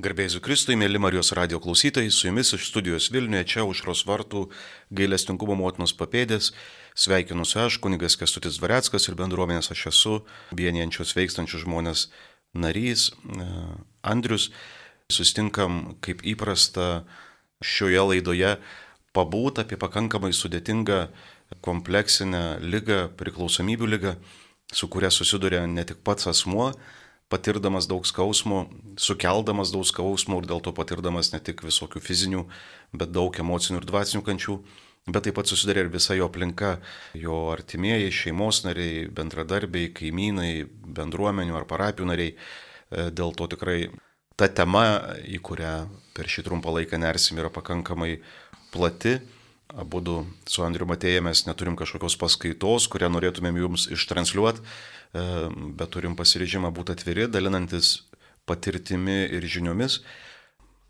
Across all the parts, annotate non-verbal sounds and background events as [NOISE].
Garbėsiu Kristui, mėly Marijos radio klausytojai, su jumis iš studijos Vilniuje, čia užros vartų gailestingumo motinos papėdės. Sveikinuosi aš, kunigas Kestutis Dvareckas ir bendruomenės aš esu, vienijančios veikstančius žmonės narys e, Andrius. Sustinkam kaip įprasta šioje laidoje pabūt apie pakankamai sudėtingą kompleksinę lygą, priklausomybių lygą, su kuria susiduria ne tik pats asmuo, patirdamas daug skausmo, sukeldamas daug skausmo ir dėl to patirdamas ne tik visokių fizinių, bet daug emocinių ir dvasinių kančių, bet taip pat susidarė ir visa jo aplinka, jo artimieji, šeimos nariai, bendradarbiai, kaimynai, bendruomenių ar parapijų nariai. E, dėl to tikrai ta tema, į kurią per šį trumpą laiką nersim, yra pakankamai plati. Abu su Andriu Matėje mes neturim kažkokios paskaitos, kurią norėtumėm jums ištranšiuoti, E, bet turim pasirežimą būti atviri, dalinantis patirtimi ir žiniomis.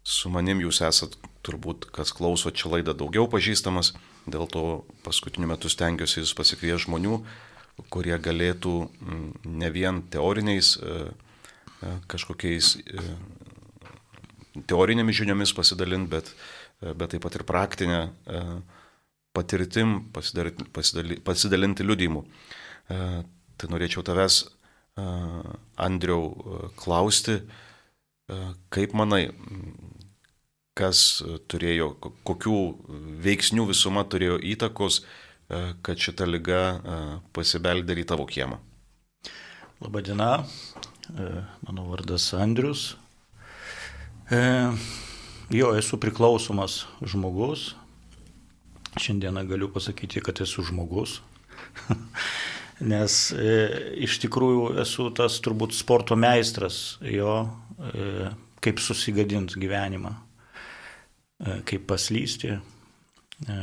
Su manim jūs esat turbūt, kas klauso čia laidą, daugiau pažįstamas, dėl to paskutiniu metu stengiuosi jūs pasikviesti žmonių, kurie galėtų ne vien teoriniais e, e, kažkokiais teorinėmis žiniomis pasidalinti, bet, bet taip pat ir praktinę patirtim pasidalinti, pasidalinti liudijimu. Tai norėčiau tavęs, Andriau, klausti, kaip manai, kas turėjo, kokių veiksnių visuma turėjo įtakos, kad šita lyga pasibeldė į tavo kiemą. Labadiena, mano vardas Andrius. Jo, esu priklausomas žmogus. Šiandieną galiu pasakyti, kad esu žmogus. [LAUGHS] nes e, iš tikrųjų esu tas turbūt sporto meistras jo, e, kaip susigadinti gyvenimą, e, kaip paslysti, e,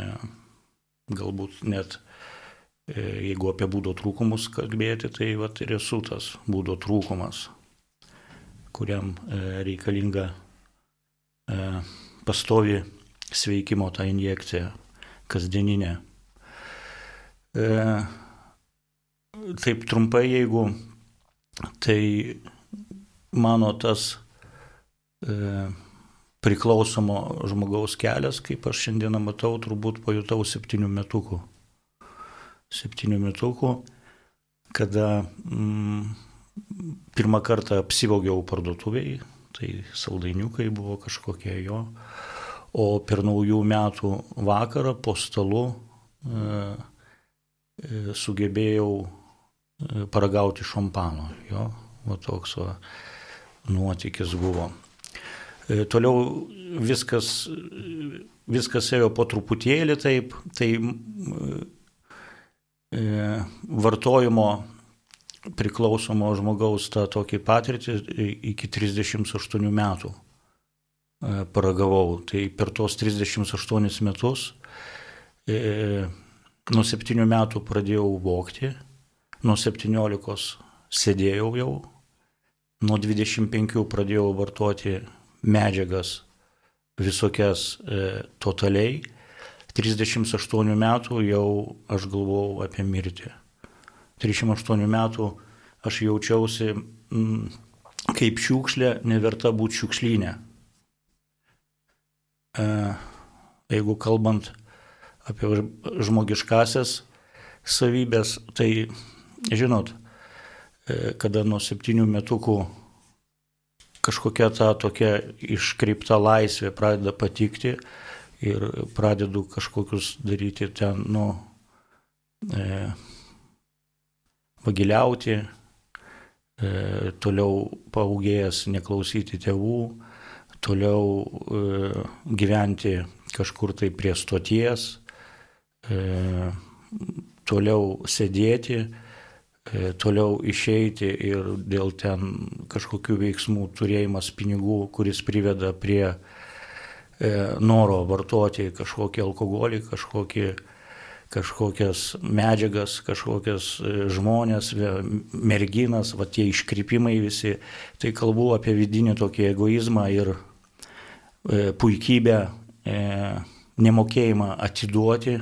galbūt net e, jeigu apie būdo trūkumus kalbėti, tai vat, ir esu tas būdo trūkumas, kuriam e, reikalinga e, pastovi sveikimo ta injekcija kasdieninė. E, taip trumpai, jeigu tai mano tas e, priklausomo žmogaus kelias, kaip aš šiandieną matau, turbūt pajutau septynių metukų. Septynių metukų, kada mm, pirmą kartą apsivogiau parduotuviai, tai saldainiukai buvo kažkokie jo, o per naujų metų vakarą po stalu e, e, sugebėjau paragauti šampano. Jo, va toks va, nuotykis buvo. E, toliau viskas, viskas ėjo po truputėlį taip, tai e, vartojimo priklausomo žmogaus tą tokį patirtį iki 38 metų e, paragavau. Tai per tos 38 metus nuo 7 metų pradėjau vokti nuo 17 sėdėjau jau, nuo 25 pradėjau vartoti medžiagas visokias e, totaliai, 38 metų jau aš galvojau apie mirtį. 38 metų aš jaučiausi mm, kaip šiukšlė, neverta būti šiukšlynė. E, jeigu kalbant apie žmogiškasias savybės, tai žinot, e, kada nuo septynių metukų kažkokia ta tokia iškreipta laisvė pradeda patikti ir pradedu kažkokius daryti ten, nu, e, vagiliauti, e, toliau paugėjęs neklausyti tėvų, toliau e, gyventi kažkur tai prie stoties, e, toliau sėdėti, E, toliau išeiti ir dėl ten kažkokių veiksmų turėjimas pinigų, kuris priveda prie e, noro vartoti kažkokį alkoholį, kažkokį, kažkokias medžiagas, kažkokias e, žmonės, merginas, va tie iškrypimai visi. Tai kalbu apie vidinį tokį egoizmą ir e, puikybę, e, nemokėjimą atiduoti.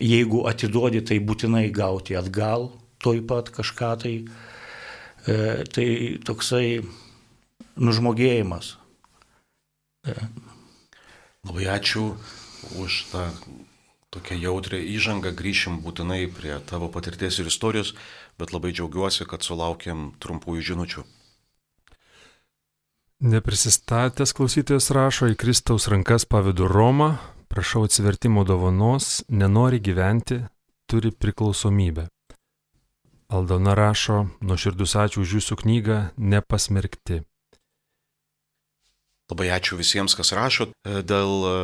E, jeigu atiduodi, tai būtinai gauti atgal toj pat kažką tai. E, tai toksai nužmogėjimas. Labai ačiū už tą tokią jautrę įžangą, grįšim būtinai prie tavo patirties ir istorijos, bet labai džiaugiuosi, kad sulaukėm trumpųjų žinučių. Neprisistatęs klausytojas rašo į Kristaus rankas pavydu Romą, prašau atsivertimo dovanos, nenori gyventi, turi priklausomybę. Aldona rašo, nuoširdus ačiū už jūsų knygą Nepasmerkti. Labai ačiū visiems, kas rašo dėl e,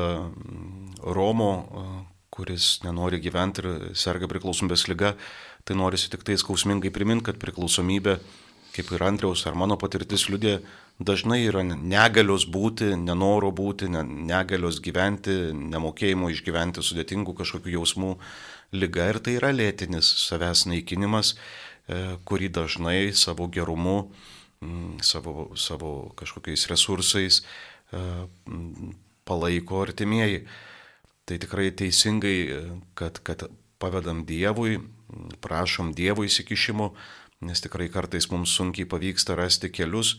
Romo, e, kuris nenori gyventi ir serga priklausomybės lyga. Tai norisi tik tai skausmingai priminti, kad priklausomybė, kaip ir Andriaus ar mano patirtis liudė, dažnai yra negalios būti, nenoro būti, negalios gyventi, nemokėjimo išgyventi sudėtingų kažkokių jausmų lyga ir tai yra lėtinis savęs naikinimas, e, kurį dažnai savo gerumu, mm, savo, savo kažkokiais resursais e, palaiko artimieji. Tai tikrai teisingai, e, kad, kad pavedam Dievui, prašom Dievo įsikišimo, nes tikrai kartais mums sunkiai pavyksta rasti kelius,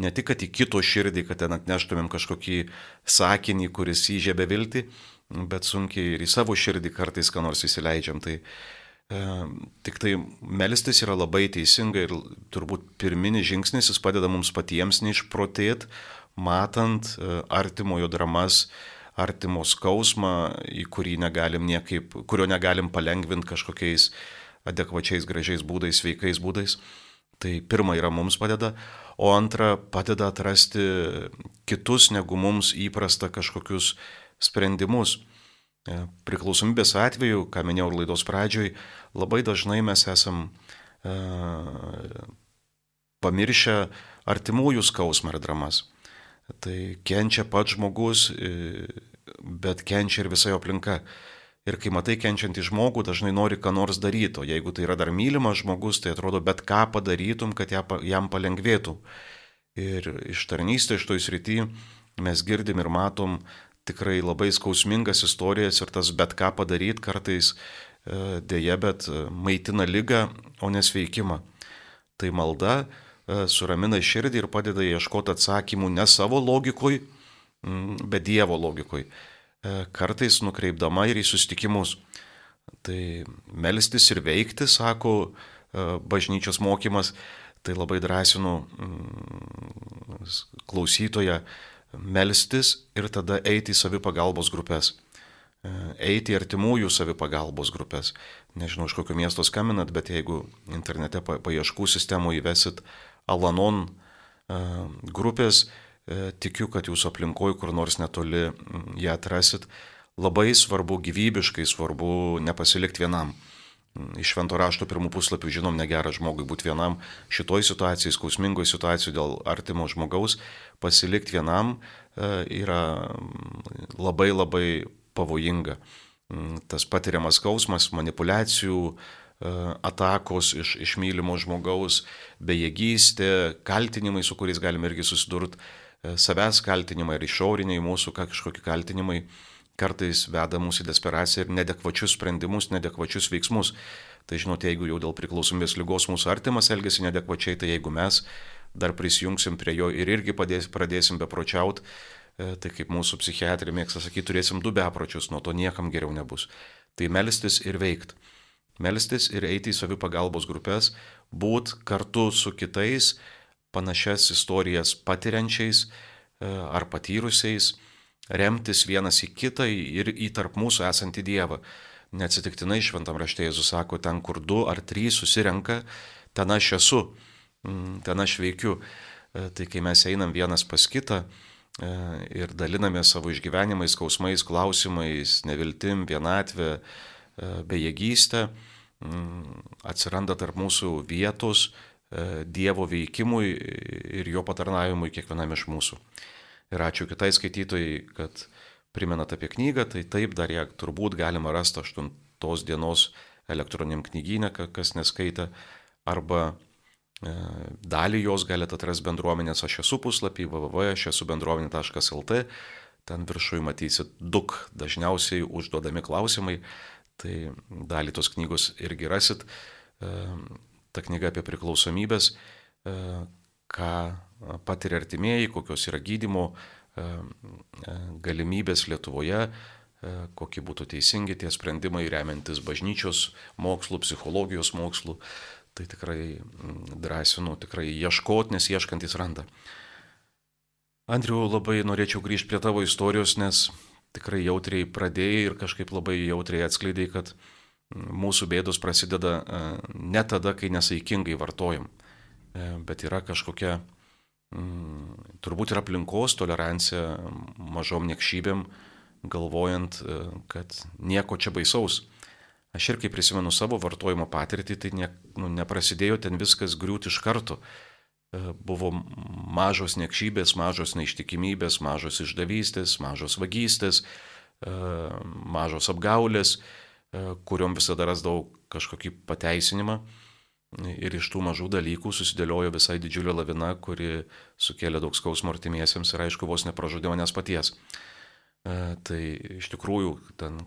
ne tik, kad į kito širdį, kad ten atneštumėm kažkokį sakinį, kuris įžiebė viltį, bet sunkiai ir į savo širdį kartais ką nors įsileidžiam. Tai e, tik tai melstis yra labai teisinga ir turbūt pirminis žingsnis jis padeda mums patiems neišprotėti, matant e, artimojo dramas, artimo skausmą, negalim niekaip, kurio negalim palengvinti kažkokiais adekvačiais, gražiais būdais, sveikais būdais. Tai pirma yra mums padeda, o antra padeda atrasti kitus negu mums įprasta kažkokius sprendimus. E, priklausomybės atveju, ką minėjau laidos pradžioj, labai dažnai mes esam e, pamiršę artimųjų skausmą ir dramas. Tai kenčia pats žmogus, e, bet kenčia ir visa jo aplinka. Ir kai matai kenčiantį žmogų, dažnai nori ką nors daryti, o jeigu tai yra dar mylimas žmogus, tai atrodo bet ką padarytum, kad jam palengvėtų. Ir iš tarnystės šitoj srity mes girdim ir matom tikrai labai skausmingas istorijas ir tas bet ką padaryti kartais e, dėja, bet e, maitina lygą, o nesveikimą. Tai malda e, suramina širdį ir padeda ieškoti atsakymų ne savo logikoj, bet Dievo logikoj. Kartais nukreipdama ir į susitikimus. Tai melstis ir veikti, sako bažnyčios mokymas, tai labai drąsinu klausytoje melstis ir tada eiti į savipagalbos grupės. E, eiti į artimųjų savipagalbos grupės. Nežinau, iš kokio miesto skambinat, bet jeigu internete paieškų sistemų įvesit Alanon e, grupės, e, tikiu, kad jūsų aplinkoje kur nors netoli ją atrasit. Labai svarbu, gyvybiškai svarbu nepasilikti vienam iš švento rašto pirmų puslapių žinom negera žmogui būti vienam. Šitoj situacijai, skausmingoj situacijai dėl artimo žmogaus pasilikti vienam e, yra labai labai pavojinga. Tas patiriamas skausmas, manipulacijų, e, atakos iš, iš mylimo žmogaus, bejėgystė, kaltinimai, su kuriais galime irgi susidurti, e, savęs kaltinimai ar išoriniai mūsų kažkokie kaltinimai kartais veda mūsų į desperaciją ir nedekvačius sprendimus, nedekvačius veiksmus. Tai žinote, jeigu jau dėl priklausomybės lygos mūsų artimas elgesi nedekvačiai, tai jeigu mes dar prisijungsim prie jo ir irgi padės, pradėsim bepročiaut, e, tai kaip mūsų psichiatrija mėgsta sakyti, turėsim du bepročius, nuo to niekam geriau nebus. Tai melstis ir veikti. Melstis ir eiti į savipagalbos grupės, būt kartu su kitais panašias istorijas patiriančiais e, ar patyrusiais, remtis vienas į kitą ir į tarp mūsų esantį Dievą. Neatsitiktinai šventam rašte Jėzus sako, ten kur du ar trys susirenka, ten aš esu, mm, ten aš veikiu. E, tai kai mes einam vienas pas kitą e, ir daliname savo išgyvenimais, skausmais, klausimais, neviltim, vienatvė, e, bejėgystė, mm, atsiranda tarp mūsų vietos Dievo veikimui ir jo patarnavimui kiekvienam iš mūsų. Ir ačiū kitai skaitytojai, kad primenat apie knygą, tai taip dar ją turbūt galima rasti 8 dienos elektroniniam knygynė, kas neskaita, arba e, dalį jos galite atrasti bendruomenės aš esu puslapį www aš esu bendruomenė.lt, ten viršuje matysit duk dažniausiai užduodami klausimai, tai dalį tos knygos irgi rasit. E, ta knyga apie priklausomybės, e, ką patiria artimieji, kokios yra gydimo galimybės Lietuvoje, kokie būtų teisingi tie sprendimai remiantis bažnyčios mokslų, psichologijos mokslų. Tai tikrai drąsinu, tikrai ieškoti, nes ieškantis randa. Andriu, labai norėčiau grįžti prie tavo istorijos, nes tikrai jautriai pradėjai ir kažkaip labai jautriai atskleidai, kad mūsų bėdos prasideda ne tada, kai nesaikingai vartojam, bet yra kažkokia, turbūt ir aplinkos tolerancija mažom niekšybėm, galvojant, kad nieko čia baisaus. Aš ir kai prisimenu savo vartojimo patirtį, tai ne, nu, neprasidėjo ten viskas griūti iš karto. Buvo mažos niekšybės, mažos neištikimybės, mažos išdavystės, mažos vagystės, mažos apgaulės, kuriuom visada rasdavau kažkokį pateisinimą. Ir iš tų mažų dalykų susidėliojo visai didžiulė lavina, kuri sukėlė daug skausmo artimiesiems ir aišku, vos nepražudė manęs paties. E, tai iš tikrųjų, ten,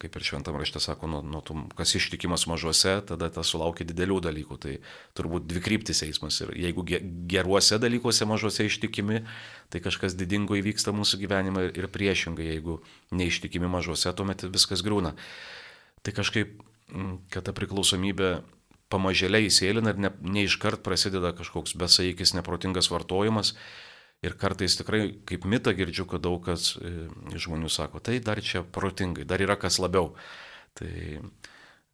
kaip ir šventam rašte sako, nuo, nuo tų, kas ištikimas mažuose, tada tas sulaukia didelių dalykų. Tai turbūt dvi kryptis eismas. Ir jeigu geruose dalykuose mažuose ištikimi, tai kažkas didingo įvyksta mūsų gyvenime ir priešingai, jeigu neištikimi mažuose, tuomet viskas grūna. Tai kažkaip, kad ta priklausomybė pamažėliai įsėlina ir ne, ne iškart prasideda kažkoks besaikis, neprotingas vartojimas. Ir kartais tikrai kaip mitą girdžiu, kad daug kas e, žmonių sako, tai dar čia protingai, dar yra kas labiau. Tai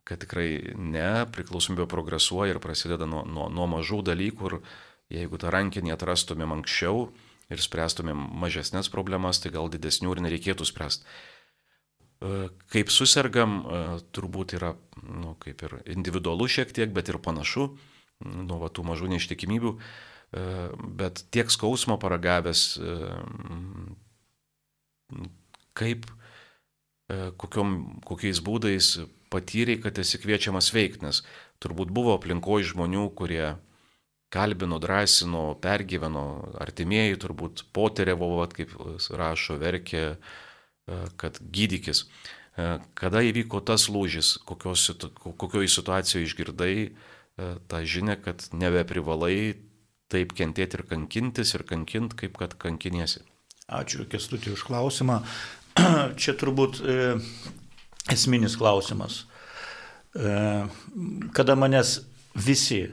kad tikrai ne, priklausomybė progresuoja ir prasideda nuo, nuo, nuo mažų dalykų ir jeigu tą rankinį atrastumėm anksčiau ir spręstumėm mažesnės problemas, tai gal didesnių ir nereikėtų spręsti. E, kaip susirgam, e, turbūt yra, nu, kaip ir individualu šiek tiek, bet ir panašu, nuo va, tų mažų neištikimybių, e, bet tiek skausmo paragavęs, kaip, kokiom, kokiais būdais patyrė, kad esi kviečiamas veikti, nes turbūt buvo aplinkoje žmonių, kurie kalbino, drąsino, pergyveno, artimieji turbūt potyrėvo, kaip rašo, verkė, kad gydykis. Kada įvyko tas lūžis, kokioje situacijoje išgirdai tą žinę, kad nebeprivalai taip kentėti ir kankintis ir kankint, kaip kad kankiniesi. Ačiū, Kestutė, už klausimą. [CLEARS THROAT] Čia turbūt e, esminis klausimas. E, kada manęs visi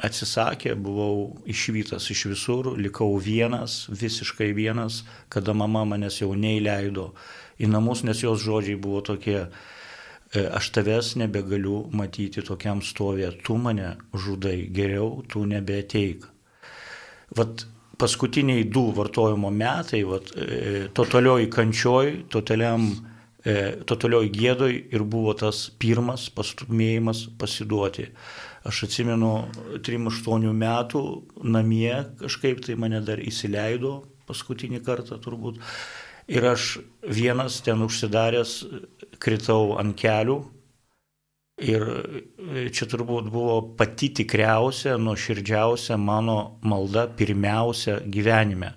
atsisakė, buvau išvytas iš visur, likau vienas, visiškai vienas, kada mama manęs jau neįleido į namus, nes jos žodžiai buvo tokie, e, aš tavęs nebegaliu matyti tokiam stovė, tu mane žudai, geriau tu nebeteik. Vat paskutiniai du vartojimo metai, vat, e, totalioj kančioj, totaliam, e, totalioj gėdoj ir buvo tas pirmas pastumėjimas pasiduoti. Aš atsimenu, 3-8 metų namie kažkaip tai mane dar įsileido paskutinį kartą turbūt. Ir aš vienas ten užsidaręs kritau ant kelių. Ir čia turbūt buvo pati tikriausia, nuoširdžiausia mano malda pirmiausia gyvenime.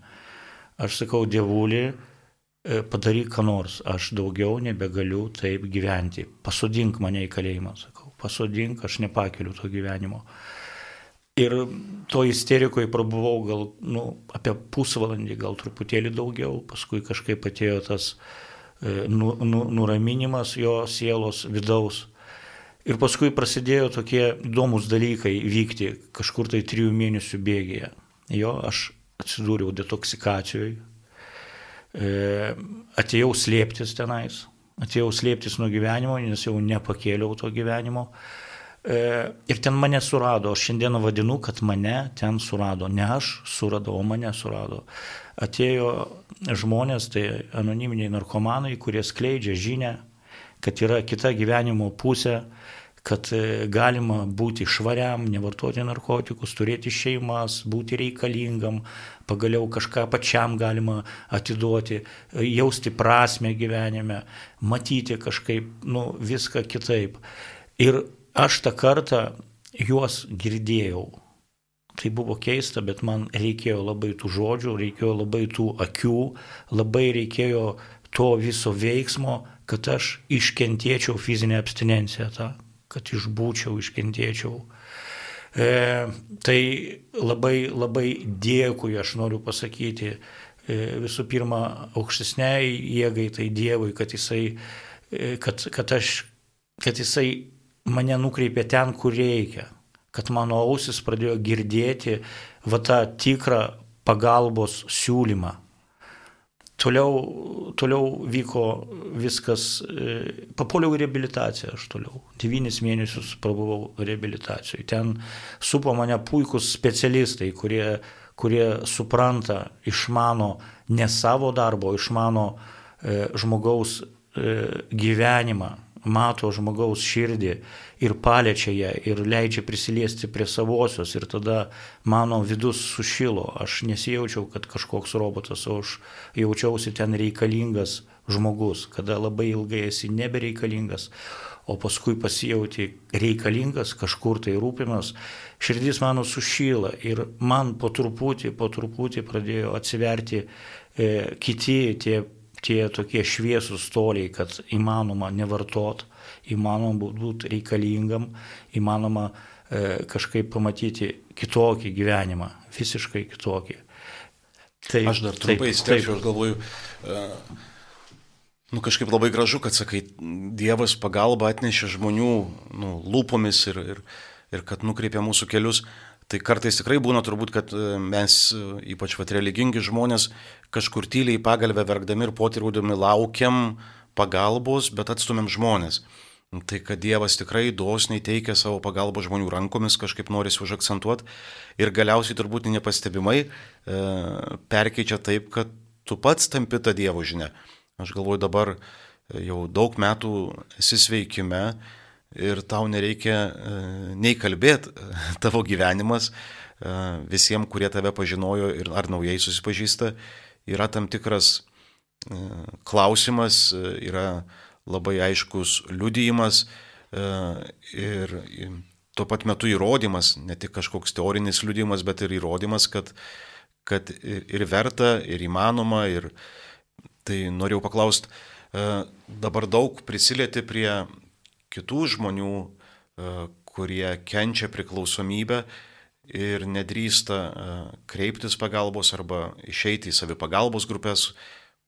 Aš sakau, dievulį, e, padaryk ką nors, aš daugiau nebegaliu taip gyventi. Pasodink mane į kalėjimą, sakau, pasodink, aš nepakeliu to gyvenimo. Ir to isterikoje prabuvau gal nu, apie pusvalandį, gal truputėlį daugiau, paskui kažkaip atėjo tas e, nu, nu, nuraminimas jo sielos vidaus. Ir paskui prasidėjo tokie įdomus dalykai vykti kažkur tai trijų mėnesių bėgėje. Jo, aš atsidūriau detoksikacijoje, e, atėjau slėptis tenais, atėjau slėptis nuo gyvenimo, nes jau nepakėliau to gyvenimo. E, ir ten mane surado, aš šiandieną vadinu, kad mane ten surado. Ne aš suradau, o mane surado. Atėjo žmonės, tai anoniminiai narkomanai, kurie skleidžia žinę, kad yra kita gyvenimo pusė, kad e, galima būti švariam, nevartoti narkotikus, turėti šeimas, būti reikalingam, pagaliau kažką pačiam galima atiduoti, jausti prasme gyvenime, matyti kažkaip, nu, viską kitaip. Ir Aš tą kartą juos girdėjau. Tai buvo keista, bet man reikėjo labai tų žodžių, reikėjo labai tų akių, labai reikėjo to viso veiksmo, kad aš iškentėčiau fizinę abstinenciją, tą, kad išbūčiau, iškentėčiau. E, tai labai, labai dėkui, aš noriu pasakyti, e, visų pirma, aukštesniai jėgai, tai Dievui, kad jisai, e, kad, kad aš, kad jisai mane nukreipė ten, kur reikia, kad mano ausis pradėjo girdėti va tą tikrą pagalbos siūlymą. Toliau, toliau vyko viskas, e, papuoliau į reabilitaciją aš toliau. Devynis mėnesius prabuvau reabilitacijoje. Ten supo mane puikūs specialistai, kurie, kurie supranta, išmano ne savo darbo, išmano e, žmogaus e, gyvenimą, mato žmogaus širdį ir paliečia ją ir leidžia prisiliesti prie savosios ir tada mano vidus sušilo. Aš nesijaučiau, kad kažkoks robotas, o aš jaučiausi ten reikalingas žmogus, kada labai ilgai esi nebereikalingas, o paskui pasijauti reikalingas, kažkur tai rūpimas, širdis mano sušyla ir man po truputį, po truputį pradėjo atsiverti e, kiti tie tie tokie šviesūs toliai, kad įmanoma nevartot, įmanoma būti reikalingam, įmanoma e, kažkaip pamatyti kitokį gyvenimą, visiškai kitokį. Taip, aš dar trumpai įsteigiau, aš galvoju, e, nu kažkaip labai gražu, kad sakai, Dievas pagalba atnešė žmonių nu, lūpomis ir, ir, ir kad nukreipia mūsų kelius. Tai kartais tikrai būna turbūt, kad e, mes, e, ypač vat religingi žmonės, kažkur tyliai pagalbę verkdami ir potirūdami laukiam pagalbos, bet atstumėm žmonės. Tai kad Dievas tikrai dosniai teikia savo pagalbą žmonių rankomis, kažkaip norisi užakcentuoti ir galiausiai turbūt nepastebimai e, perkeičia taip, kad tu pats tampi tą Dievo žinę. Aš galvoju dabar e, jau daug metų esi sveikime, ir tau nereikia e, nei kalbėti, tavo gyvenimas e, visiems, kurie tave pažinojo ir ar naujai susipažįsta, yra tam tikras e, klausimas, yra labai aiškus liudijimas ir tuo pat metu įrodymas, ne tik kažkoks teorinis liudijimas, bet ir įrodymas, kad, kad ir verta, ir įmanoma, ir tai norėjau paklausti, dabar daug prisilieti prie kitų žmonių, e, kurie kenčia priklausomybę ir nedrįsta e, kreiptis pagalbos arba išeiti į savipagalbos grupės,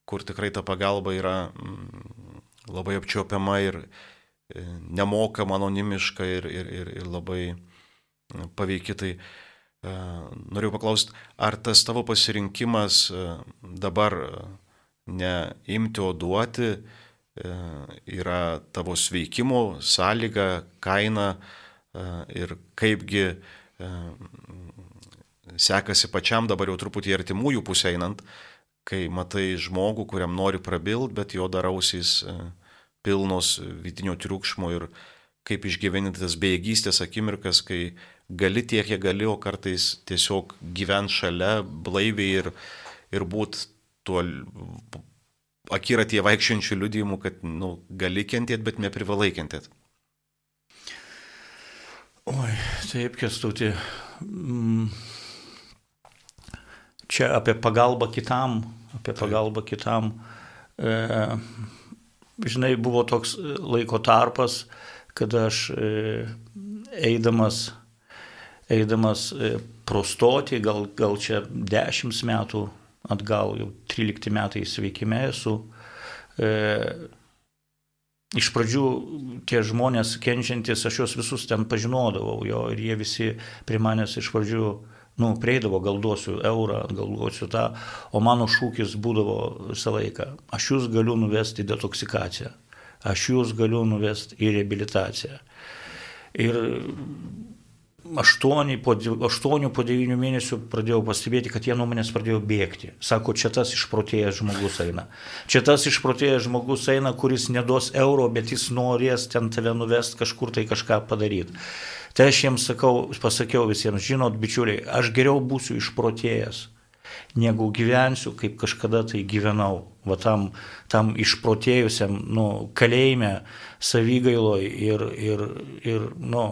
kur tikrai ta pagalba yra mm, labai apčiopiama ir e, nemokama, anonimiška ir, ir, ir, ir labai paveikia. Tai noriu paklausti, ar tas tavo pasirinkimas dabar neimti, o duoti, yra tavo sveikimo sąlyga, kaina e, ir kaipgi e, sekasi pačiam dabar jau truputį artimųjų pusė einant, kai matai žmogų, kuriam nori prabilt, bet jo darausys pilnos vidinio triukšmo ir kaip išgyventi tas bejėgystės akimirkas, kai gali tiek, kiek gali, o kartais tiesiog gyvent šalia, blaiviai ir, ir būt tuo akiratie vaikščiančių liudijimų, kad nu, gali kentėti, bet neprivalai kentėti. Oi, taip, kestutė. Mm. Čia apie pagalbą kitam, apie pagalbą kitam. E, žinai, buvo toks laiko tarpas, kada aš e, eidamas, eidamas e, prostoti, gal, gal čia dešimt metų atgal, jau 13 metai sveikime esu. E, iš pradžių tie žmonės kenčiantis, aš juos visus ten pažinodavau jo ir jie visi prie manęs iš pradžių, nu, prieidavo, gal duosiu eurą, gal duosiu tą, o mano šūkis būdavo visą laiką, aš jūs galiu nuvesti į detoksikaciją, aš jūs galiu nuvesti į reabilitaciją. Ir aštuoni po, aštuonių po devynių mėnesių pradėjau pastebėti, kad jie nuo manęs pradėjo bėgti. Sako, čia tas išprotėjęs žmogus eina. Čia tas išprotėjęs žmogus eina, kuris neduos euro, bet jis norės ten tave nuvest kažkur tai kažką padaryti. Tai aš jiems sakau, pasakiau visiems, žinot, bičiuliai, aš geriau būsiu išprotėjęs, negu gyvensiu, kaip kažkada tai gyvenau. Va tam, tam išprotėjusiam, nu, kalėjime, savygailoj ir, ir, ir nu,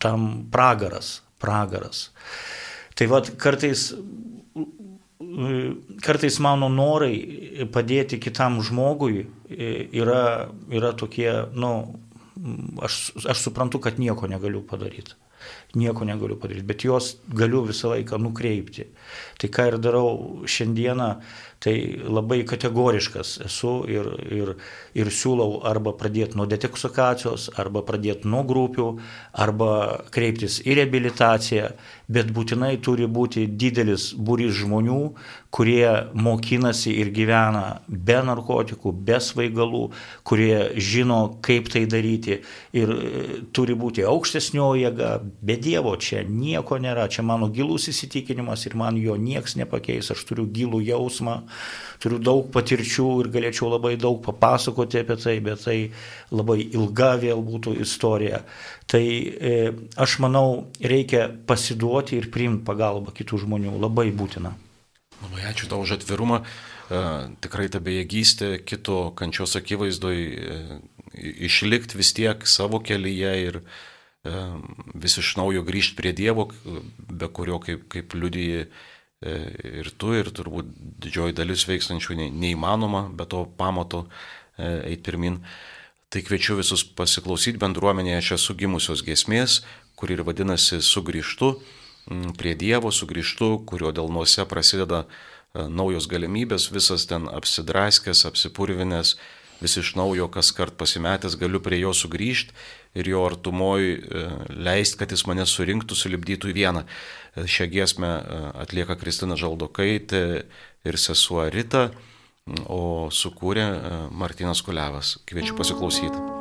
tam pragaras, pragaras. Tai vad kartais, kartais mano norai padėti kitam žmogui yra, yra tokie, nu, aš, aš suprantu, kad nieko negaliu padaryti. Nieko negaliu padaryti, bet juos galiu visą laiką nukreipti. Tai ką ir darau šiandieną, tai labai kategoriškas esu ir, ir, ir siūlau arba pradėti nuo detoksikacijos, arba pradėti nuo grupių, arba kreiptis į reabilitaciją, bet būtinai turi būti didelis būrys žmonių, kurie mokinasi ir gyvena be narkotikų, be svaigalų, kurie žino, kaip tai daryti ir e, turi būti aukštesnio jėga, be Dievo čia nieko nėra, čia mano gilus įsitikinimas ir man jo nieks nepakeis, aš turiu gilų jausmą, turiu daug patirčių ir galėčiau labai daug papasakoti apie tai, bet tai labai ilga vėl būtų istorija. Tai e, aš manau, reikia pasiduoti ir priimti pagalbą kitų žmonių, labai būtina. Labai ačiū tau už atvirumą. E, tikrai ta bejėgystė kito kančios akivaizdoj e, išlikti vis tiek savo kelyje ir e, vis iš naujo grįžti prie Dievo, be kurio, kaip, kaip liudyji, e, ir tu, ir turbūt didžioji dalis veikstančių ne, neįmanoma, be to pamato e, eiti pirmin. Tai kviečiu visus pasiklausyti bendruomenėje, aš esu gimusios gesmės, kuri ir vadinasi sugrįžtu prie Dievo, sugrįžtu, kurio delnuose prasideda e, naujos galimybės, visas ten apsidraskęs, apsipurvinęs, vis iš naujo kas kart pasimetęs galiu prie jo sugrįžti ir jo artumoj e, leisti, kad jis mane surinktų, sulibdytų į vieną. E, šią giesmę atlieka Kristina Žaldokaitė ir sesuo Rita, o sukūrė Martinas Kulevas. Kviečiu pasiklausyti.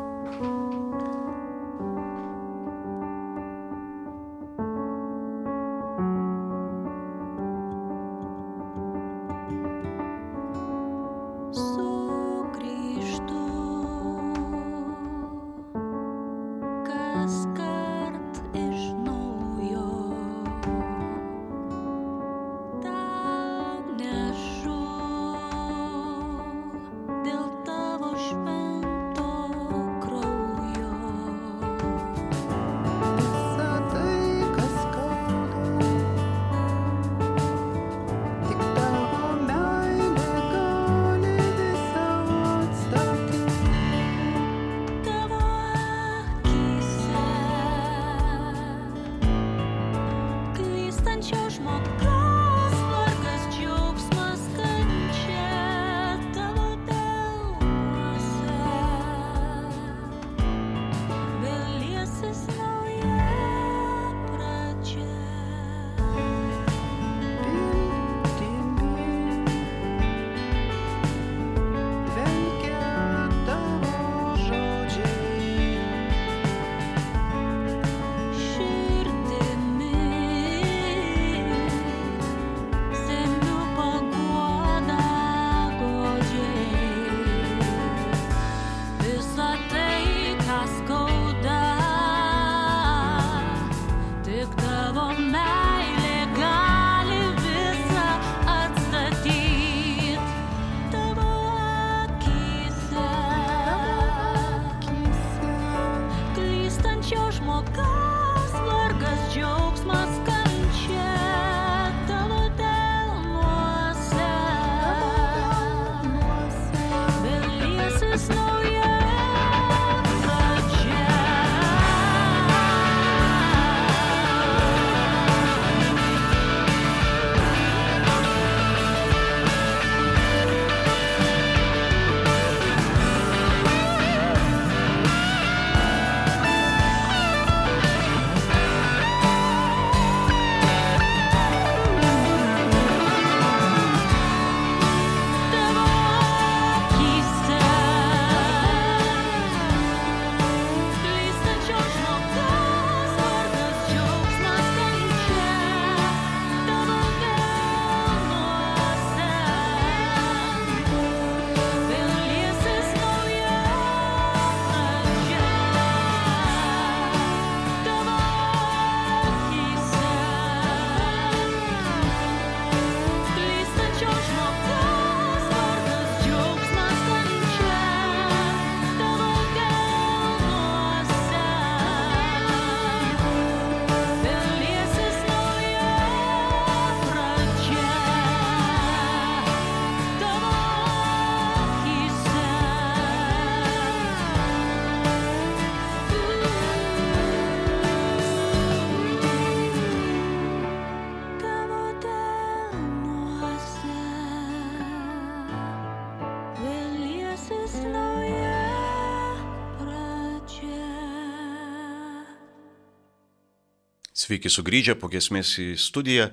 Sveiki sugrįžę po gesmės į studiją.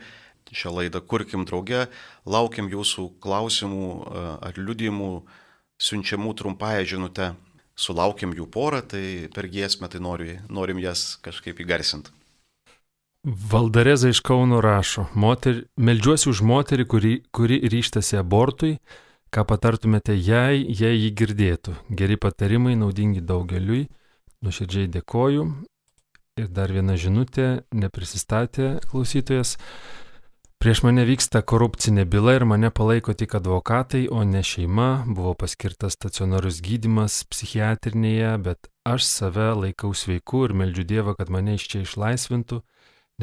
Šią laidą kurkim drauge. Laukiam jūsų klausimų e, ar liudijimų siunčiamų trumpąją žinutę. Sulaukiam jų porą, tai per giesmę tai nori, norim jas kažkaip įgarsinti. Valdareza iš Kauno rašo, moter, meldžiuosi už moterį, kuri, kuri ryštasi abortui, ką patartumėte jai, jei jį girdėtų. Geri patarimai, naudingi daugeliui. Nuoširdžiai dėkoju. Ir dar viena žinutė, neprisistatė klausytojas. Prieš mane vyksta korupcinė byla ir mane palaiko tik advokatai, o ne šeima. Buvo paskirtas stacionarus gydimas psichiatrinėje, bet aš save laikau sveiku ir meldžiu Dievą, kad mane iš čia išlaisvintų,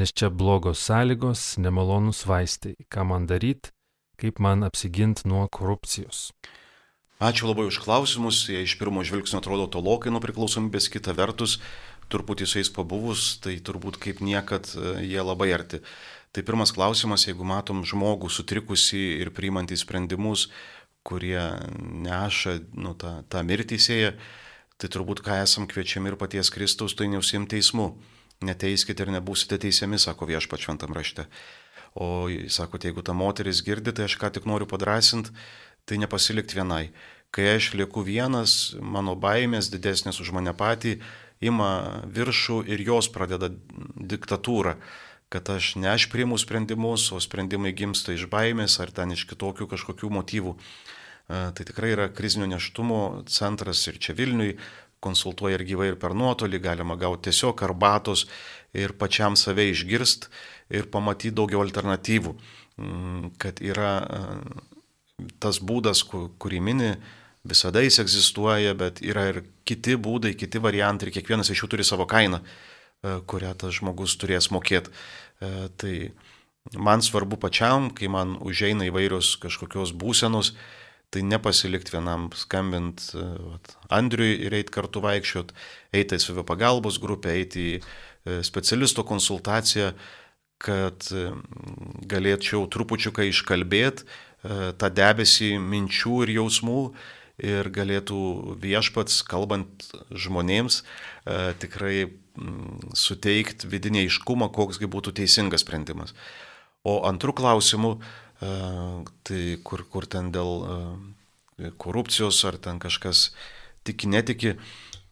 nes čia blogos sąlygos, nemalonus vaistai. Ką man daryti, kaip man apsiginti nuo korupcijos. Ačiū labai už klausimus. Jie iš pirmo žvilgsnio atrodo tolokai nuo priklausomybės, kita vertus truputį su jais pabuvus, tai turbūt kaip niekad e, jie labai arti. Tai pirmas klausimas, jeigu matom žmogų sutrikusi ir priimantį sprendimus, kurie neša nu, tą, tą mirtį sėja, tai turbūt ką esam kviečiami ir paties Kristaus, tai neusim teismu. Neteiskite ir nebūsite teisiami, sako viešpač šventam rašte. O sako, jeigu ta moteris girdi, tai aš ką tik noriu padrasinti, tai nepasilikti vienai. Kai aš lieku vienas, mano baimės didesnės už mane patį, ima viršų ir jos pradeda diktatūrą, kad aš ne aš priimu sprendimus, o sprendimai gimsta iš baimės ar ten iš kitokių kažkokių motyvų. E, tai tikrai yra krizinio neštumo centras ir čia Vilniui, konsultuoja ir gyvai ir per nuotolį, galima gauti tiesiog arbatos ir pačiam save išgirst ir pamatyti daugiau alternatyvų, mm, kad yra e, tas būdas, kurį mini, visada jis egzistuoja, bet yra ir kiti būdai, kiti variantai ir kiekvienas iš jų turi savo kainą, e, kurią tas žmogus turės mokėti. E, tai man svarbu pačiam, kai man užeina įvairios kažkokios būsenos, tai nepasilikti vienam, skambint e, vat, Andriui ir eiti kartu vaikščiot, eiti į savio pagalbos grupę, eiti į specialisto konsultaciją, kad galėčiau trupučiuką iškalbėti tą debesį minčių ir jausmų ir galėtų viešpats, kalbant žmonėms, e, tikrai suteikti vidinį aiškumą, koksgi būtų teisingas sprendimas. O antrų klausimų, e, tai kur, kur ten dėl e, korupcijos ar ten kažkas tiki, netiki,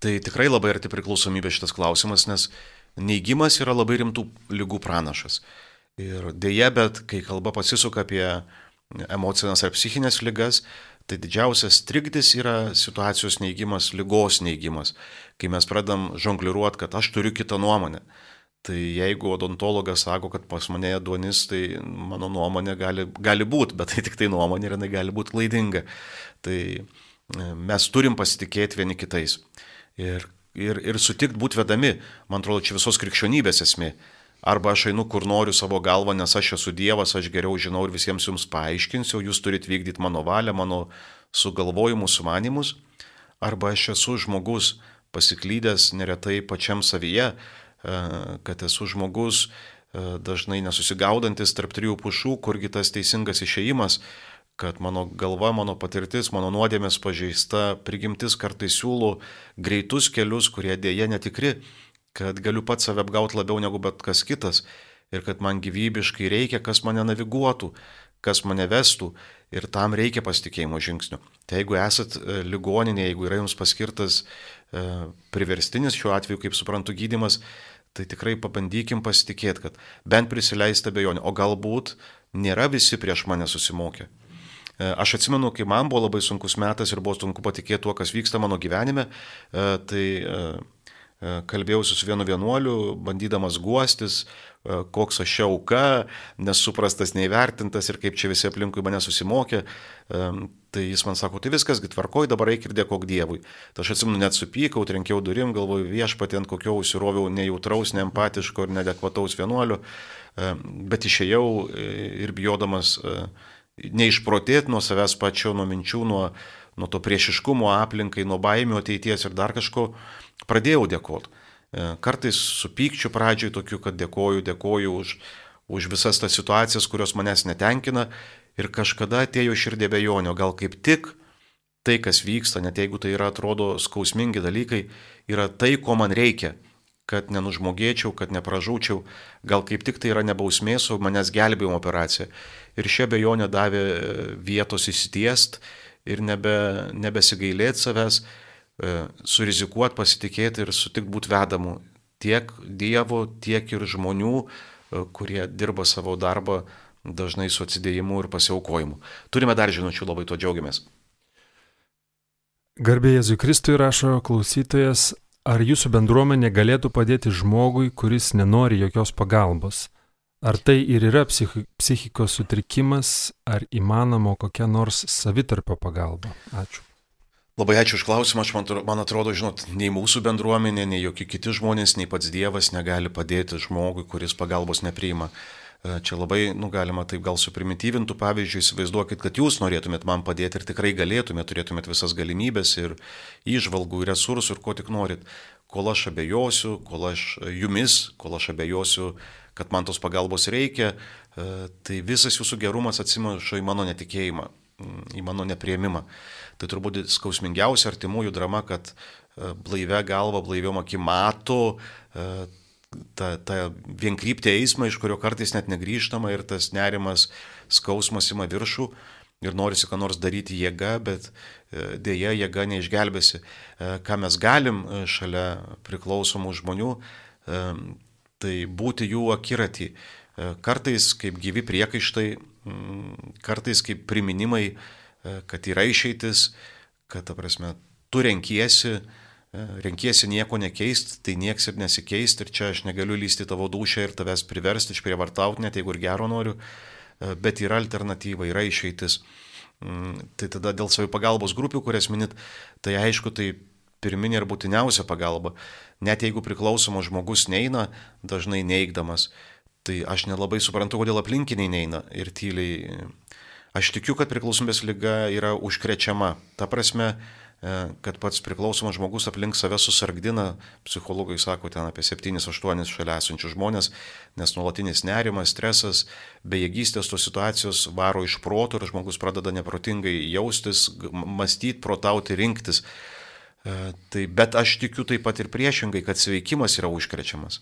tai tikrai labai arti priklausomybė šitas klausimas, nes neigimas yra labai rimtų lygų pranašas. Ir dėja, bet kai kalba pasisuka apie emocinės ar psichinės lygas, Tai didžiausias trikdis yra situacijos neigimas, lygos neigimas, kai mes pradam žongliruoti, kad aš turiu kitą nuomonę. Tai jeigu odontologas sako, kad pas mane duonis, tai mano nuomonė gali, gali būti, bet tai tik tai nuomonė ir jinai gali būti klaidinga. Tai e, mes turim pasitikėti vieni kitais. Ir, ir, ir sutikti būti vedami, man atrodo, čia visos krikščionybės esmė. Arba aš einu kur noriu savo galvą, nes aš esu Dievas, aš geriau žinau ir visiems jums paaiškinsiu, jūs turite vykdyti mano valią, mano sugalvojimus, sumanimus. Arba aš esu žmogus pasiklydęs neretai pačiam savyje, e, kad esu žmogus e, dažnai nesusigaudantis tarp trijų pušų, kurgi tas teisingas išėjimas, kad mano galva, mano patirtis, mano nuodėmės pažeista, prigimtis kartais siūlo greitus kelius, kurie dėja netikri kad galiu pats save apgauti labiau negu bet kas kitas ir kad man gyvybiškai reikia, kas mane naviguotų, kas mane vestų ir tam reikia pasitikėjimo žingsnių. Tai jeigu esat e, ligoninė, jeigu yra jums paskirtas e, priverstinis šiuo atveju, kaip suprantu, gydimas, tai tikrai pabandykim pasitikėti, kad bent prisileista bejonė, o galbūt nėra visi prieš mane susimokę. E, aš atsimenu, kai man buvo labai sunkus metas ir buvo sunku patikėti tuo, kas vyksta mano gyvenime, tai kalbėjausi su vienu vienuoliu, bandydamas guostis, e, koks aš auka, nesuprastas, neįvertintas ir kaip čia visi aplinkui mane susimokė. E, tai jis man sako, tai viskas, tvarkoj, dabar eik ir dėkok Dievui. Tai aš atsimenu, net supykau, trenkiau durim, galvoju viešpatį ant kokio užsiroviau nejautraus, neempatiško ir nedekvataus vienuolio, bet išėjau ir bijodamas neišprotėti nuo savęs pačio, nuo minčių, nuo, nuo to priešiškumo aplinkai, nuo baimių ateities ir dar kažko pradėjau dėkoti. E, kartais su pykčiu pradžioj tokiu, kad dėkoju, dėkoju už, už visas tas situacijas, kurios manęs netenkina ir kažkada atėjo širdė bejonio, gal kaip tik tai, kas vyksta, net jeigu tai yra atrodo skausmingi dalykai, yra tai, ko man reikia, kad nenužmogėčiau, kad nepražūčiau, gal kaip tik tai yra nebausmės, o manęs gelbėjimo operacija. Ir šia bejonė davė e, vietos įsitiest ir nebe, nebesigailėti savęs, e, surizikuoti, pasitikėti ir sutikti būti vedamu tiek Dievo, tiek ir žmonių, e, kurie dirba savo darbą dažnai su atsidėjimu ir pasiaukojimu. Turime dar žinučių, labai to džiaugiamės. Garbė Jėzui Kristui rašo klausytojas, ar jūsų bendruomenė galėtų padėti žmogui, kuris nenori jokios pagalbos? Ar tai ir yra psich psichikos sutrikimas, ar įmanoma kokia nors savitarpio pagalba? Ačiū. Labai ačiū už klausimą, aš man, man atrodo, žinot, nei mūsų bendruomenė, nei jokie kiti žmonės, nei pats Dievas negali padėti žmogui, kuris pagalbos nepriima. E, čia labai, nu, galima taip gal suprimityvintų pavyzdžių, įsivaizduokit, kad jūs norėtumėt man padėti ir tikrai galėtumėt, turėtumėt visas galimybės ir išvalgų, ir resursų, ir ko tik norit. Kol aš abejosiu, kol aš jumis, kol aš abejosiu, kad man tos pagalbos reikia, e, tai visas jūsų gerumas atsimuša į mano netikėjimą, į mano neprieimimą. Tai turbūt skausmingiausia artimųjų drama, kad e, blaivę galvą, blaiviom akim mato tą, tą vienkryptį eismą, iš kurio kartais net negryžtama ir tas nerimas, skausmas ima viršų ir norisi ką nors daryti jėga, bet e, dėja jėga neišgelbėsi. E, ką mes galim e, šalia priklausomų žmonių, tai būti jų akiratį. Kartais kaip gyvi priekaištai, kartais kaip priminimai, kad yra išeitis, kad, ta prasme, tu renkiesi, renkiesi nieko nekeisti, tai nieks ir nesikeisti ir čia aš negaliu lysti tavo dušę ir tavęs priversti, išprievartauti, net jeigu ir gero noriu, e, bet yra alternatyva, yra išeitis. Mm, tai tada dėl savo pagalbos grupių, kurias minit, tai aišku, tai pirminė ir būtiniausia pagalba. Net jeigu priklausomas žmogus neina, dažnai neigdamas, tai aš nelabai suprantu, kodėl aplinkiniai neina ir tyliai. Aš tikiu, kad priklausomybės lyga yra užkrečiama. Ta prasme, E, kad pats priklausomas žmogus aplink save susargdina, psichologai sako ten apie 7-8 šalia esančių žmonės, nes nuolatinis nerimas, stresas, bejėgystės tos situacijos varo iš proto ir žmogus pradeda neprotingai jaustis, mąstyti, protauti, rinktis. E, tai, bet aš tikiu taip pat ir priešingai, kad sveikimas yra užkrečiamas.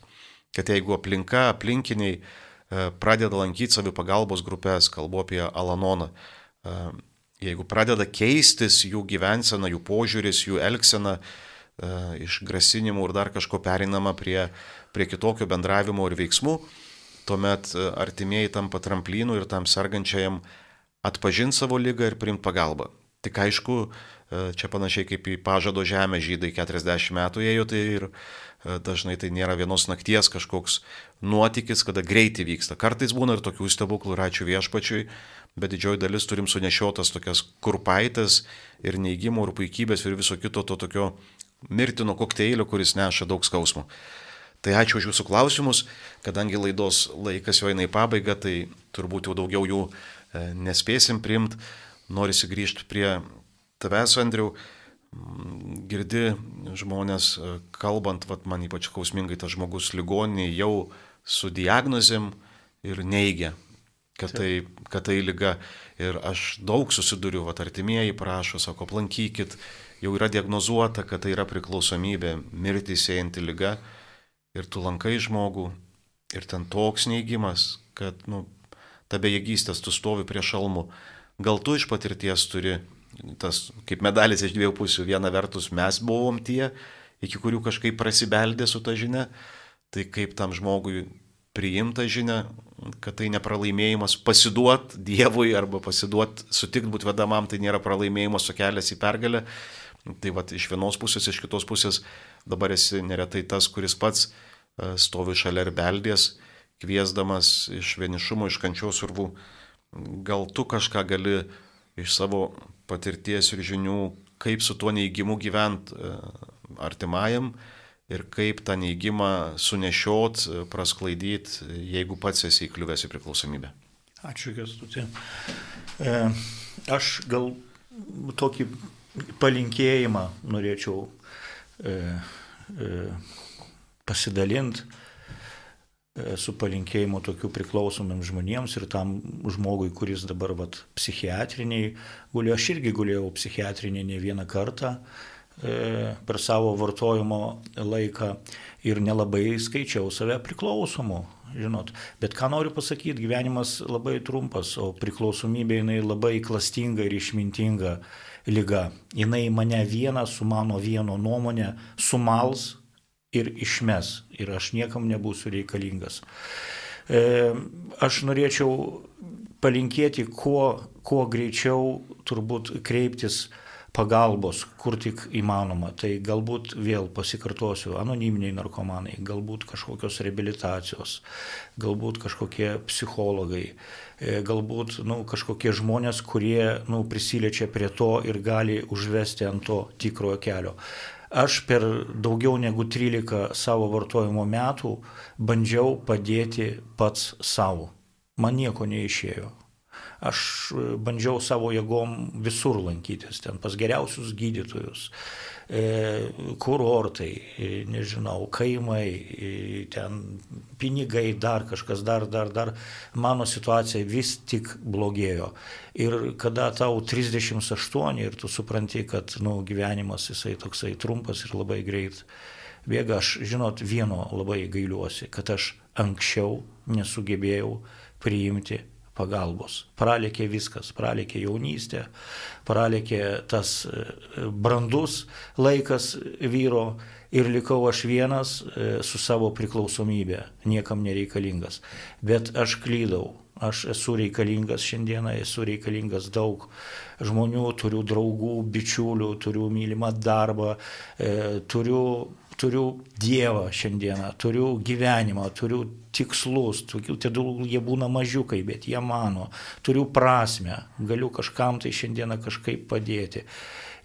Kad jeigu aplinka, aplinkiniai e, pradeda lankyti savi pagalbos grupės, kalbu apie Alanoną, jeigu pradeda keistis jų gyvensena, jų požiūris, jų elgsena, e, iš grasinimų ir dar kažko perinama prie, prie kitokio bendravimo ir veiksmų, tuomet e, artimieji tampa tramplynų ir tam sergančiajam atpažinti savo lygą ir priimti pagalbą. Tik aišku, e, čia panašiai kaip į pažado žemę žydai 40 metų ėjo, tai ir dažnai tai nėra vienos nakties kažkoks nuotykis, kada greitai vyksta. Kartais būna ir tokių stebuklų, ir ačiū viešpačiui, bet didžioji dalis turim sunešiotas tokias kurpaitės ir neįgymų ir puikybės ir viso kito to tokio mirtino kokteilio, kuris neša daug skausmo. Tai ačiū už jūsų klausimus, kadangi laidos laikas jau eina į pabaigą, tai turbūt jau daugiau jų e, nespėsim primti. Norisi grįžti prie tavęs, Andriu. Mm, girdi žmonės e, kalbant, vat, man ypač kausmingai tas žmogus ligoninėje jau su diagnozėm ir neigia kad tai, kad tai lyga. Ir aš daug susiduriu, va, artimieji prašo, sako, aplankykit, jau yra diagnozuota, kad tai yra priklausomybė, mirtį sėjanti lyga. Ir tu lankai žmogų ir ten toks neįgymas, kad, nu, ta bejėgystės, tu stovi prie šalmų. Gal tu iš patirties turi tas, kaip medalis iš dviejų pusių, viena vertus mes buvom tie, iki kurių kažkaip prasibeldė su ta žinia, tai kaip tam žmogui priimta žinia, kad tai nepralaimėjimas pasiduot Dievui arba pasiduot, sutikt būti vedamam, tai nėra pralaimėjimas, o kelias į pergalę. Tai va iš vienos pusės, iš kitos pusės dabar esi neretai tas, kuris pats e, stovi šalia ir beldės, kviesdamas iš vienišumo, iš kančios urvų. Gal tu kažką gali iš savo patirties ir žinių, kaip su tuo neįgymu gyvent e, artimajam, ir kaip tą neįgymą sunešiot, prasklaidyt, jeigu pats esi įkliuvęs į priklausomybę. Ačiū, Kestutė. E, aš gal tokį palinkėjimą norėčiau e, e, pasidalinti e, su palinkėjimu tokių priklausomiems žmonėms ir tam žmogui, kuris dabar vat, psichiatriniai gulėjo, aš irgi gulėjau psichiatriniai ne vieną kartą, per savo vartojimo laiką ir nelabai skaičiau save priklausomu. Žinot, bet ką noriu pasakyti, gyvenimas labai trumpas, o priklausomybė jinai labai klastinga ir išmintinga lyga. Jinai mane vieną su mano vieno nuomonė sumals ir išmes ir aš niekam nebūsiu reikalingas. E, aš norėčiau palinkėti kuo, kuo greičiau turbūt kreiptis pagalbos, kur tik įmanoma. Tai galbūt vėl pasikartosiu, anoniminiai narkomanai, galbūt kažkokios rehabilitacijos, galbūt kažkokie psichologai, e, galbūt nu, kažkokie žmonės, kurie nu, prisiliečia prie to ir gali užvesti ant to tikrojo kelio. Aš per daugiau negu 13 savo vartojimo metų bandžiau padėti pats savo. Man nieko neišėjo. Aš e, bandžiau savo jėgom visur lankytis, ten pas geriausius gydytojus, e, kurortai, e, nežinau, kaimai, ten pinigai, dar kažkas, dar, dar, dar. Mano situacija vis tik blogėjo. Ir kada tau 38 ir tu supranti, kad nu, gyvenimas jisai toksai trumpas ir labai greit bėga, aš, žinot, vieno labai gailiuosi, kad aš anksčiau nesugebėjau priimti pagalbos. Pralėkė viskas, pralėkė jaunystė, pralėkė tas e, brandus laikas vyro ir likau aš vienas e, su savo priklausomybė, niekam nereikalingas. Bet aš klydau, aš esu reikalingas šiandieną, esu reikalingas daug žmonių, turiu draugų, bičiulių, turiu mylimą darbą, e, turiu turiu Dievą šiandieną, turiu gyvenimą, turiu tikslus, tegul jie būna mažiukai, bet jie mano, turiu prasme, galiu kažkam tai šiandieną kažkaip padėti.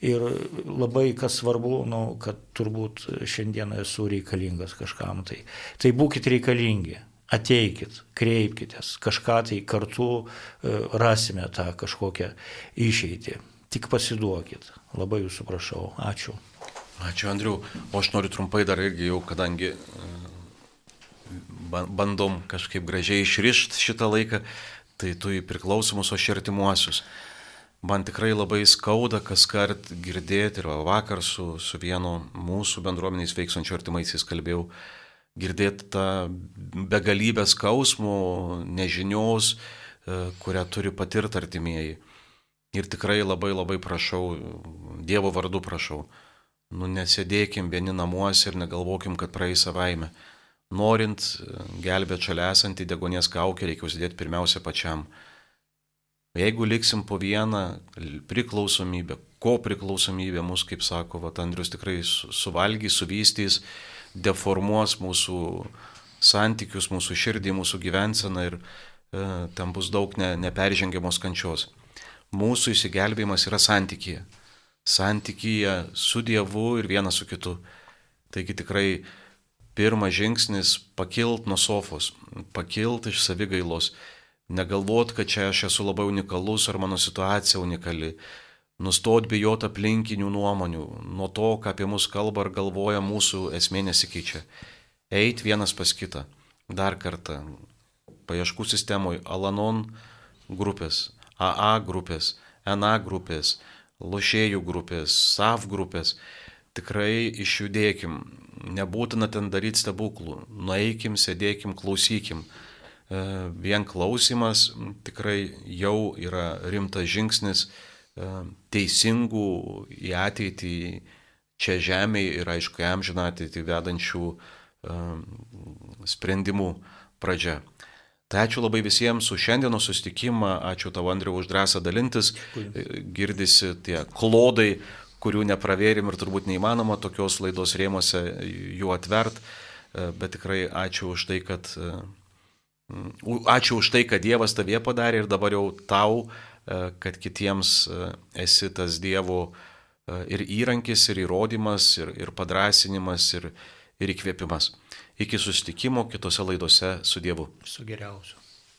Ir labai kas svarbu, nu, kad turbūt šiandieną esu reikalingas kažkam tai. Tai būkite reikalingi, ateikit, kreipkitės, kažką tai kartu e, rasime tą kažkokią išeitį. Tik pasiduokit. Labai jūsų prašau. Ačiū. Ačiū Andriu, o aš noriu trumpai dar irgi jau, kadangi e, bandom kažkaip gražiai išrišti šitą laiką, tai tu į priklausomus, o šertimuosius. Man tikrai labai skauda kas kart girdėti ir vakar su, su vienu mūsų bendruomeniais veiksančiu artimaisiais kalbėjau, girdėti tą begalybę skausmų, nežinios, e, kurią turi patirti artimieji. Ir tikrai labai labai prašau, Dievo vardu prašau, nu nesėdėkim vieni namuose ir negalvokim, kad praeis savaime. Norint e, gelbėti šalia esantį degonės kaukę, reikia užsidėti pirmiausia pačiam. Jeigu liksim po vieną priklausomybę, ko priklausomybė mus, kaip sako Vat Andrius, tikrai suvalgys, suvystys, deformuos mūsų santykius, mūsų širdį, mūsų gyvenseną ir e, tam bus daug ne, neperžengiamos kančios. Mūsų įsigelbėjimas yra santykėje santykyje su Dievu ir vienas su kitu. Taigi tikrai pirmas žingsnis - pakilt nuo sofos, pakilt iš savigailos, negalvot, kad čia aš esu labai unikalus ar mano situacija unikali, nustot bijot aplinkinių nuomonių, nuo to, ką apie mus kalba ar galvoja mūsų esmė nesikeičia. Eit vienas pas kitą. Dar kartą. Paieškų sistemoje Alanon grupės, AA grupės, NA grupės, lošėjų grupės, SAV grupės, tikrai išjudėkim, nebūtina ten daryti stebuklų, nueikim, sėdėkim, klausykim. E, vien klausimas tikrai jau yra rimtas žingsnis e, teisingų į ateitį čia žemėje ir aišku, amžiną ateitį vedančių e, sprendimų pradžia. Tai ačiū labai visiems už šiandienos sustikimą, ačiū tavo Andriu už drąsą dalintis, girdisi tie klodai, kurių nepravėrim ir turbūt neįmanoma tokios laidos rėmose jų atvert, bet tikrai ačiū už tai, kad, ačiū už tai, kad Dievas tavie padarė ir dabar jau tau, kad kitiems esi tas Dievo ir įrankis, ir įrodymas, ir, ir padrasinimas, ir, ir įkvėpimas. Iki susitikimo kitose laidose su Dievu. Su geriausiu.